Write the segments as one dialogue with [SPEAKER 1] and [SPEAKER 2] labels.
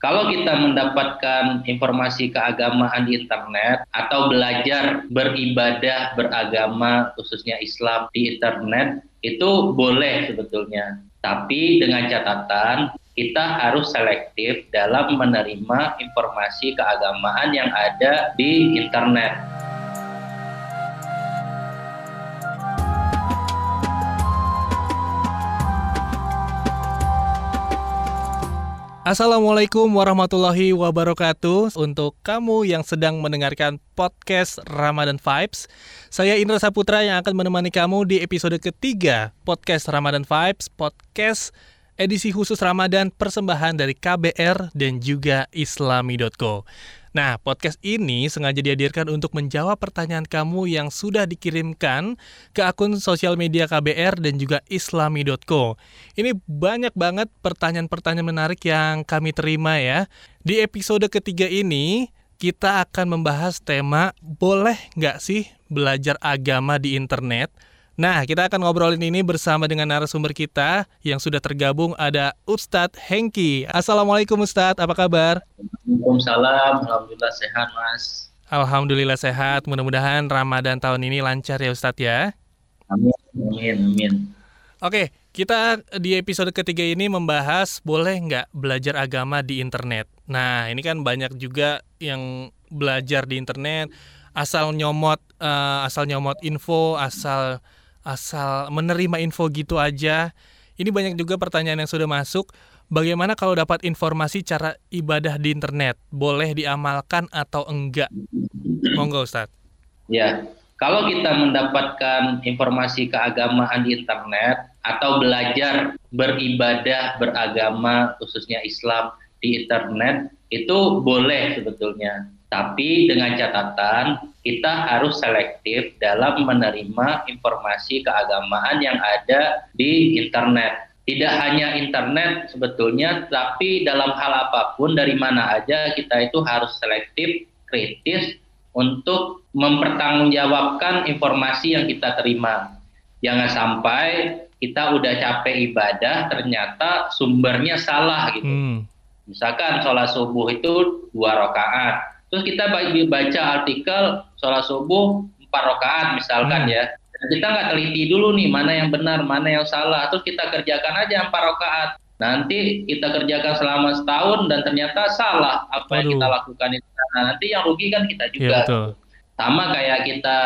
[SPEAKER 1] Kalau kita mendapatkan informasi keagamaan di internet atau belajar beribadah beragama khususnya Islam di internet itu boleh sebetulnya. Tapi dengan catatan kita harus selektif dalam menerima informasi keagamaan yang ada di internet.
[SPEAKER 2] Assalamualaikum warahmatullahi wabarakatuh. Untuk kamu yang sedang mendengarkan podcast Ramadan Vibes Saya Indra Saputra yang akan menemani kamu di episode ketiga Podcast Ramadan Vibes Podcast edisi khusus Ramadan persembahan dari KBR dan juga islami.co Nah, podcast ini sengaja dihadirkan untuk menjawab pertanyaan kamu yang sudah dikirimkan ke akun sosial media KBR dan juga islami.co. Ini banyak banget pertanyaan-pertanyaan menarik yang kami terima ya. Di episode ketiga ini, kita akan membahas tema boleh nggak sih belajar agama di internet? Nah, kita akan ngobrolin ini bersama dengan narasumber kita yang sudah tergabung ada Ustadz Hengki. Assalamualaikum Ustadz, apa kabar?
[SPEAKER 1] Waalaikumsalam, Alhamdulillah sehat Mas.
[SPEAKER 2] Alhamdulillah sehat, mudah-mudahan Ramadan tahun ini lancar ya Ustadz ya.
[SPEAKER 1] Amin, amin, amin.
[SPEAKER 2] Oke, kita di episode ketiga ini membahas boleh nggak belajar agama di internet. Nah, ini kan banyak juga yang belajar di internet asal nyomot, uh, asal nyomot info, asal asal menerima info gitu aja. Ini banyak juga pertanyaan yang sudah masuk. Bagaimana kalau dapat informasi cara ibadah di internet? Boleh diamalkan atau enggak? Monggo Ustaz.
[SPEAKER 1] Ya, kalau kita mendapatkan informasi keagamaan di internet atau belajar beribadah beragama khususnya Islam di internet itu boleh sebetulnya. Tapi dengan catatan kita harus selektif dalam menerima informasi keagamaan yang ada di internet. Tidak hanya internet sebetulnya, tapi dalam hal apa pun dari mana aja kita itu harus selektif, kritis untuk mempertanggungjawabkan informasi yang kita terima. Jangan sampai kita udah capek ibadah ternyata sumbernya salah gitu. Hmm. Misalkan sholat subuh itu dua rakaat, Terus kita baca artikel sholat subuh empat rakaat misalkan hmm. ya. Kita nggak teliti dulu nih mana yang benar, mana yang salah. Terus kita kerjakan aja empat rakaat. Nanti kita kerjakan selama setahun dan ternyata salah apa Aduh. yang kita lakukan itu. Nah, nanti yang rugi kan kita iya, juga. Ya, Sama kayak kita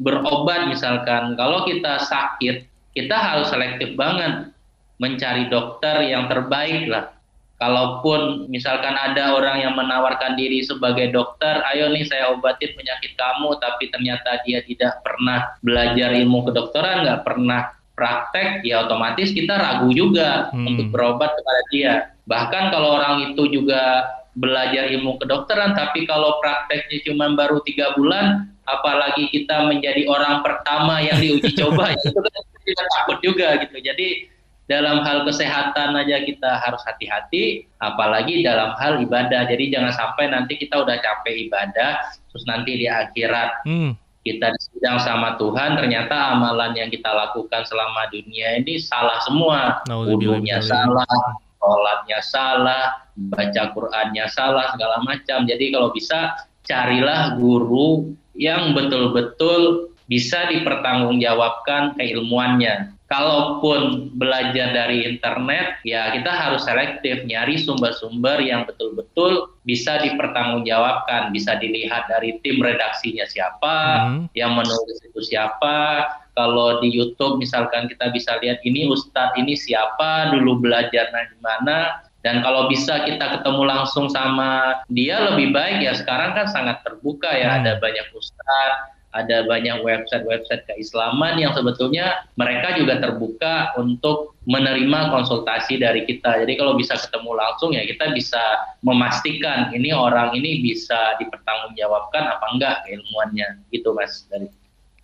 [SPEAKER 1] berobat misalkan. Kalau kita sakit, kita harus selektif banget mencari dokter yang terbaik lah kalaupun misalkan ada orang yang menawarkan diri sebagai dokter, ayo nih saya obatin penyakit kamu, tapi ternyata dia tidak pernah belajar ilmu kedokteran, nggak pernah praktek, ya otomatis kita ragu juga hmm. untuk berobat kepada dia. Bahkan kalau orang itu juga belajar ilmu kedokteran, tapi kalau prakteknya cuma baru tiga bulan, apalagi kita menjadi orang pertama yang diuji coba, itu kan kita takut juga gitu. Jadi dalam hal kesehatan aja kita harus hati-hati, apalagi dalam hal ibadah. Jadi jangan sampai nanti kita udah capek ibadah, terus nanti di akhirat hmm. kita disidang sama Tuhan, ternyata amalan yang kita lakukan selama dunia ini salah semua. Wudhunya salah, sholatnya salah, baca Qur'annya salah, segala macam. Jadi kalau bisa carilah guru yang betul-betul bisa dipertanggungjawabkan keilmuannya kalaupun belajar dari internet, ya kita harus selektif nyari sumber-sumber yang betul-betul bisa dipertanggungjawabkan, bisa dilihat dari tim redaksinya siapa, hmm. yang menulis itu siapa. Kalau di YouTube misalkan kita bisa lihat ini ustadz ini siapa, dulu belajar di mana, dan kalau bisa kita ketemu langsung sama dia lebih baik ya sekarang kan sangat terbuka ya, hmm. ada banyak ustadz ada banyak website-website keislaman yang sebetulnya mereka juga terbuka untuk menerima konsultasi dari kita. Jadi kalau bisa ketemu langsung ya kita bisa memastikan ini orang ini bisa dipertanggungjawabkan apa enggak keilmuannya. Gitu Mas dari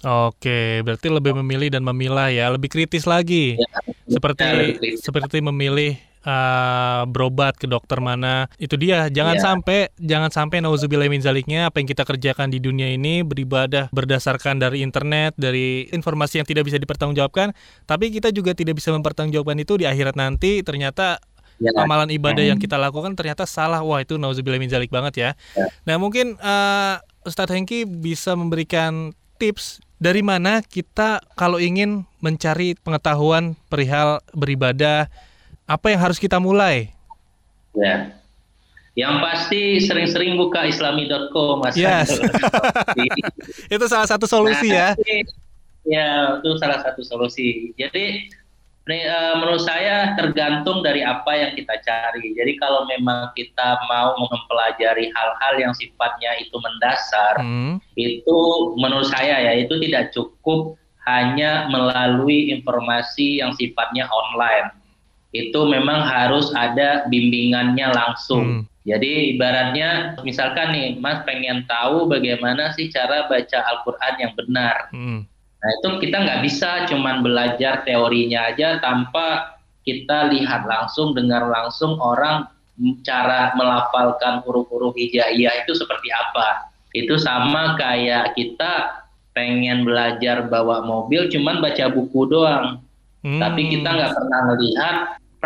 [SPEAKER 2] Oke, berarti lebih memilih dan memilah ya, lebih kritis lagi. Ya, seperti ya, kritis. seperti memilih uh, berobat ke dokter mana itu dia jangan yeah. sampai jangan sampai nauzubillah min zaliknya apa yang kita kerjakan di dunia ini beribadah berdasarkan dari internet dari informasi yang tidak bisa dipertanggungjawabkan tapi kita juga tidak bisa mempertanggungjawabkan itu di akhirat nanti ternyata ya. amalan ibadah hmm. yang kita lakukan ternyata salah. Wah, itu nauzubillah min zalik banget ya. ya. Nah, mungkin uh, Ustadz Hengki bisa memberikan tips dari mana kita kalau ingin mencari pengetahuan perihal beribadah, apa yang harus kita mulai?
[SPEAKER 1] Ya. Yang pasti sering-sering buka islami.com Mas.
[SPEAKER 2] Yes. itu salah satu solusi nah,
[SPEAKER 1] ya. Ya, itu salah satu solusi. Jadi eh, menurut saya tergantung dari apa yang kita cari. Jadi kalau memang kita mau mempelajari hal-hal yang sifatnya itu mendasar, hmm. itu menurut saya ya itu tidak cukup hanya melalui informasi yang sifatnya online. Itu memang harus ada bimbingannya langsung. Hmm. Jadi ibaratnya misalkan nih Mas pengen tahu bagaimana sih cara baca Al-Quran yang benar. Hmm. Nah itu kita nggak bisa cuman belajar teorinya aja tanpa kita lihat langsung, dengar langsung orang cara melafalkan huruf-huruf hijaiyah itu seperti apa. Itu sama kayak kita pengen belajar bawa mobil cuman baca buku doang. Hmm. Tapi kita nggak pernah melihat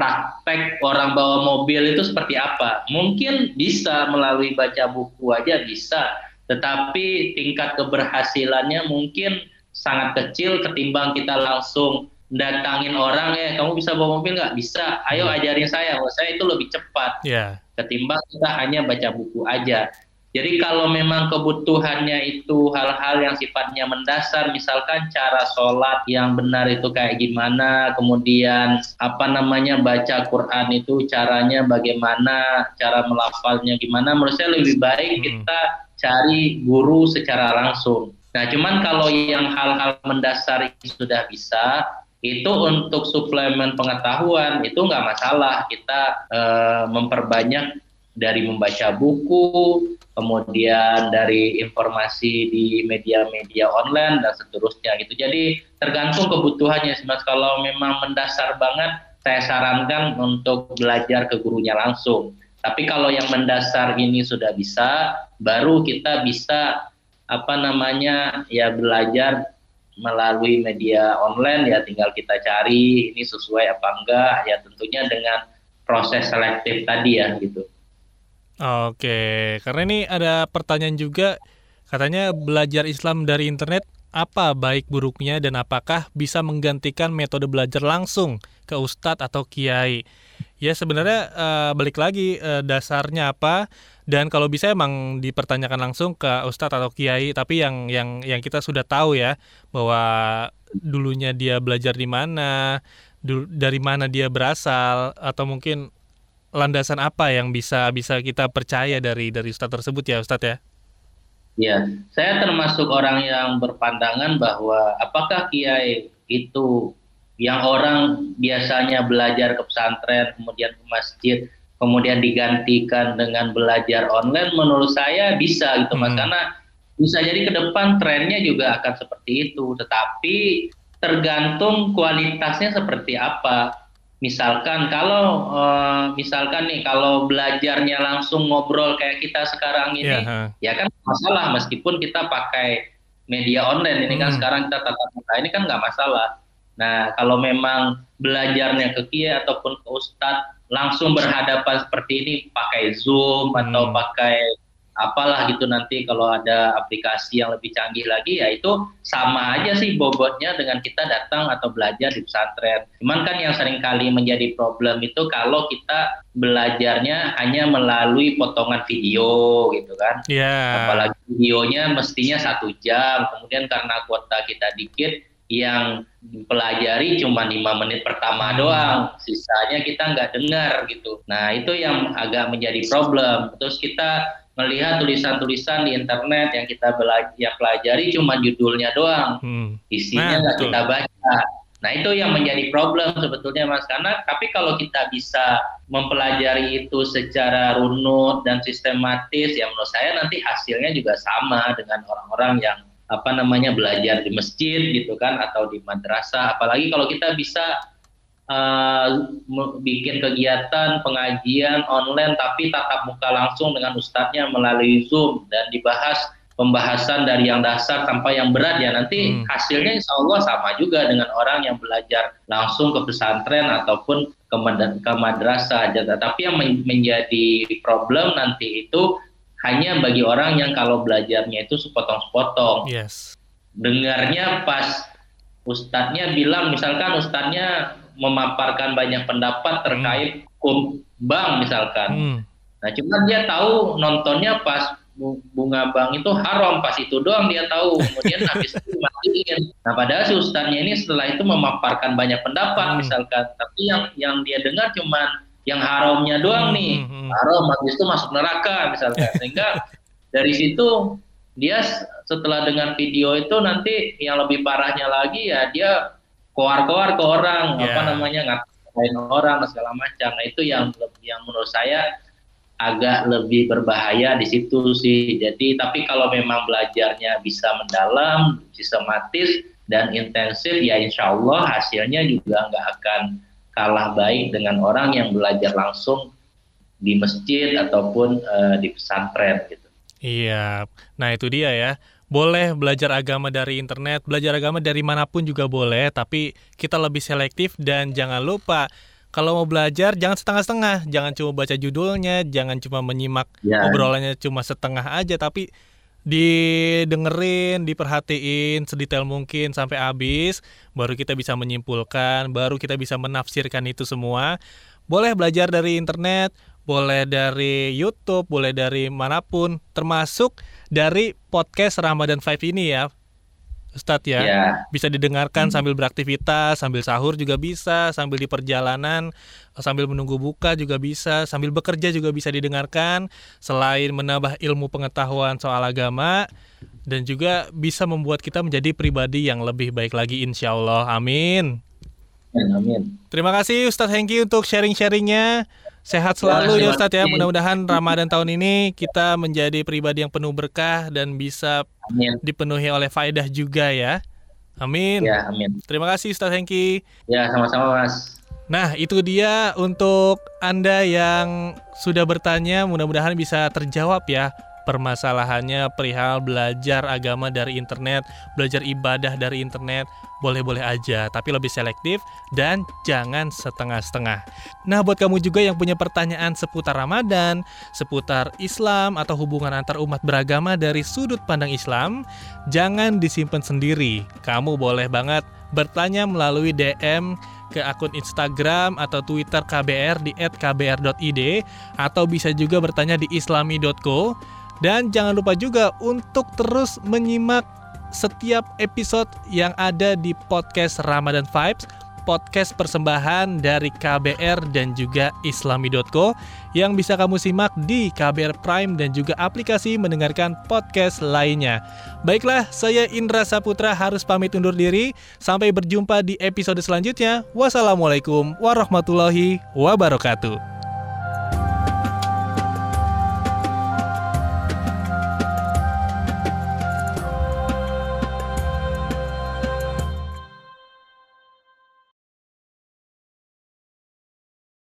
[SPEAKER 1] praktek orang bawa mobil itu seperti apa. Mungkin bisa melalui baca buku aja bisa, tetapi tingkat keberhasilannya mungkin sangat kecil ketimbang kita langsung datangin orang ya kamu bisa bawa mobil nggak bisa ayo hmm. ajarin saya oh, saya itu lebih cepat yeah. ketimbang kita hanya baca buku aja jadi kalau memang kebutuhannya itu hal-hal yang sifatnya mendasar, misalkan cara sholat yang benar itu kayak gimana, kemudian apa namanya baca Quran itu caranya bagaimana, cara melafalnya gimana, menurut saya lebih baik hmm. kita cari guru secara langsung. Nah, cuman kalau yang hal-hal mendasar itu sudah bisa, itu untuk suplemen pengetahuan itu nggak masalah kita e, memperbanyak dari membaca buku, kemudian dari informasi di media-media online dan seterusnya gitu. Jadi tergantung kebutuhannya Mas. Kalau memang mendasar banget saya sarankan untuk belajar ke gurunya langsung. Tapi kalau yang mendasar ini sudah bisa, baru kita bisa apa namanya ya belajar melalui media online ya tinggal kita cari ini sesuai apa enggak ya tentunya dengan proses selektif tadi ya gitu.
[SPEAKER 2] Oke, karena ini ada pertanyaan juga, katanya belajar Islam dari internet apa baik buruknya dan apakah bisa menggantikan metode belajar langsung ke ustadz atau kiai? Ya sebenarnya uh, balik lagi uh, dasarnya apa dan kalau bisa emang dipertanyakan langsung ke ustadz atau kiai, tapi yang yang yang kita sudah tahu ya bahwa dulunya dia belajar di mana, dari mana dia berasal atau mungkin landasan apa yang bisa bisa kita percaya dari dari ustadz tersebut ya ustadz ya?
[SPEAKER 1] Ya, saya termasuk orang yang berpandangan bahwa apakah kiai itu yang orang biasanya belajar ke pesantren kemudian ke masjid kemudian digantikan dengan belajar online menurut saya bisa gitu mas hmm. karena bisa jadi ke depan trennya juga akan seperti itu tetapi tergantung kualitasnya seperti apa misalkan kalau uh, misalkan nih kalau belajarnya langsung ngobrol kayak kita sekarang ini yeah, huh. ya kan masalah meskipun kita pakai media online ini kan hmm. kan sekarang kita tatap muka ini kan nggak masalah nah kalau memang belajarnya ke kia ataupun ke ustadz langsung berhadapan seperti ini pakai zoom hmm. atau pakai apalah gitu nanti kalau ada aplikasi yang lebih canggih lagi ya itu sama aja sih bobotnya dengan kita datang atau belajar di pesantren. Cuman kan yang sering kali menjadi problem itu kalau kita belajarnya hanya melalui potongan video gitu kan.
[SPEAKER 2] Yeah.
[SPEAKER 1] Apalagi videonya mestinya satu jam, kemudian karena kuota kita dikit yang pelajari cuma lima menit pertama hmm. doang, sisanya kita nggak dengar gitu. Nah itu yang agak menjadi problem. Terus kita melihat tulisan-tulisan di internet yang kita belajar ya pelajari cuma judulnya doang, hmm. isinya nah, nggak nah, kita baca. Nah itu yang menjadi problem sebetulnya mas karena tapi kalau kita bisa mempelajari itu secara runut dan sistematis ya menurut saya nanti hasilnya juga sama dengan orang-orang yang apa namanya belajar di masjid gitu kan atau di madrasah apalagi kalau kita bisa uh, bikin kegiatan pengajian online tapi tatap muka langsung dengan ustadznya melalui Zoom dan dibahas pembahasan dari yang dasar sampai yang berat ya nanti hmm. hasilnya insya Allah sama juga dengan orang yang belajar langsung ke pesantren ataupun ke, ke madrasah. Tapi yang menjadi problem nanti itu hanya bagi orang yang kalau belajarnya itu sepotong-sepotong.
[SPEAKER 2] Yes.
[SPEAKER 1] Dengarnya pas ustadznya bilang, misalkan ustadznya memaparkan banyak pendapat terkait hmm. hukum bank misalkan. Hmm. Nah, cuma dia tahu nontonnya pas bunga bank itu haram pas itu doang dia tahu kemudian habis itu matiin nah padahal si ustadznya ini setelah itu memaparkan banyak pendapat hmm. misalkan tapi yang yang dia dengar cuma yang haramnya doang hmm. nih hmm, hmm. haram habis itu masuk neraka misalkan sehingga dari situ dia setelah dengar video itu nanti yang lebih parahnya lagi ya dia koar-koar ke orang yeah. apa namanya ngatain orang segala macam nah itu yang yang menurut saya agak lebih berbahaya di situ sih. Jadi tapi kalau memang belajarnya bisa mendalam, sistematis dan intensif, ya insya Allah hasilnya juga nggak akan kalah baik dengan orang yang belajar langsung di masjid ataupun uh, di pesantren gitu.
[SPEAKER 2] Iya, nah itu dia ya. Boleh belajar agama dari internet, belajar agama dari mana pun juga boleh, tapi kita lebih selektif dan jangan lupa kalau mau belajar jangan setengah-setengah, jangan cuma baca judulnya, jangan cuma menyimak ya. obrolannya cuma setengah aja, tapi didengerin, diperhatiin sedetail mungkin sampai habis, baru kita bisa menyimpulkan, baru kita bisa menafsirkan itu semua. Boleh belajar dari internet, boleh dari YouTube, boleh dari mana pun, termasuk dari podcast Ramadan 5 ini ya, Ustadz ya. ya. Bisa didengarkan hmm. sambil beraktivitas, sambil sahur juga bisa, sambil di perjalanan, sambil menunggu buka juga bisa, sambil bekerja juga bisa didengarkan. Selain menambah ilmu pengetahuan soal agama dan juga bisa membuat kita menjadi pribadi yang lebih baik lagi insya Allah. Amin.
[SPEAKER 1] Amin.
[SPEAKER 2] Terima kasih Ustadz Hengki untuk sharing-sharingnya. Sehat selalu ya, ya Ustadz ya. Mudah-mudahan Ramadan tahun ini kita menjadi pribadi yang penuh berkah dan bisa amin. dipenuhi oleh faedah juga ya. Amin.
[SPEAKER 1] Ya, amin.
[SPEAKER 2] Terima kasih Ustadz Hengki.
[SPEAKER 1] Ya, sama-sama Mas.
[SPEAKER 2] Nah, itu dia untuk Anda yang sudah bertanya, mudah-mudahan bisa terjawab ya permasalahannya perihal belajar agama dari internet, belajar ibadah dari internet, boleh-boleh aja, tapi lebih selektif dan jangan setengah-setengah. Nah, buat kamu juga yang punya pertanyaan seputar Ramadan, seputar Islam atau hubungan antar umat beragama dari sudut pandang Islam, jangan disimpan sendiri. Kamu boleh banget bertanya melalui DM ke akun Instagram atau Twitter KBR di @kbr.id atau bisa juga bertanya di islami.co dan jangan lupa juga untuk terus menyimak setiap episode yang ada di podcast Ramadan Vibes, podcast persembahan dari KBR dan juga islami.co yang bisa kamu simak di KBR Prime dan juga aplikasi mendengarkan podcast lainnya. Baiklah, saya Indra Saputra harus pamit undur diri. Sampai berjumpa di episode selanjutnya. Wassalamualaikum warahmatullahi wabarakatuh.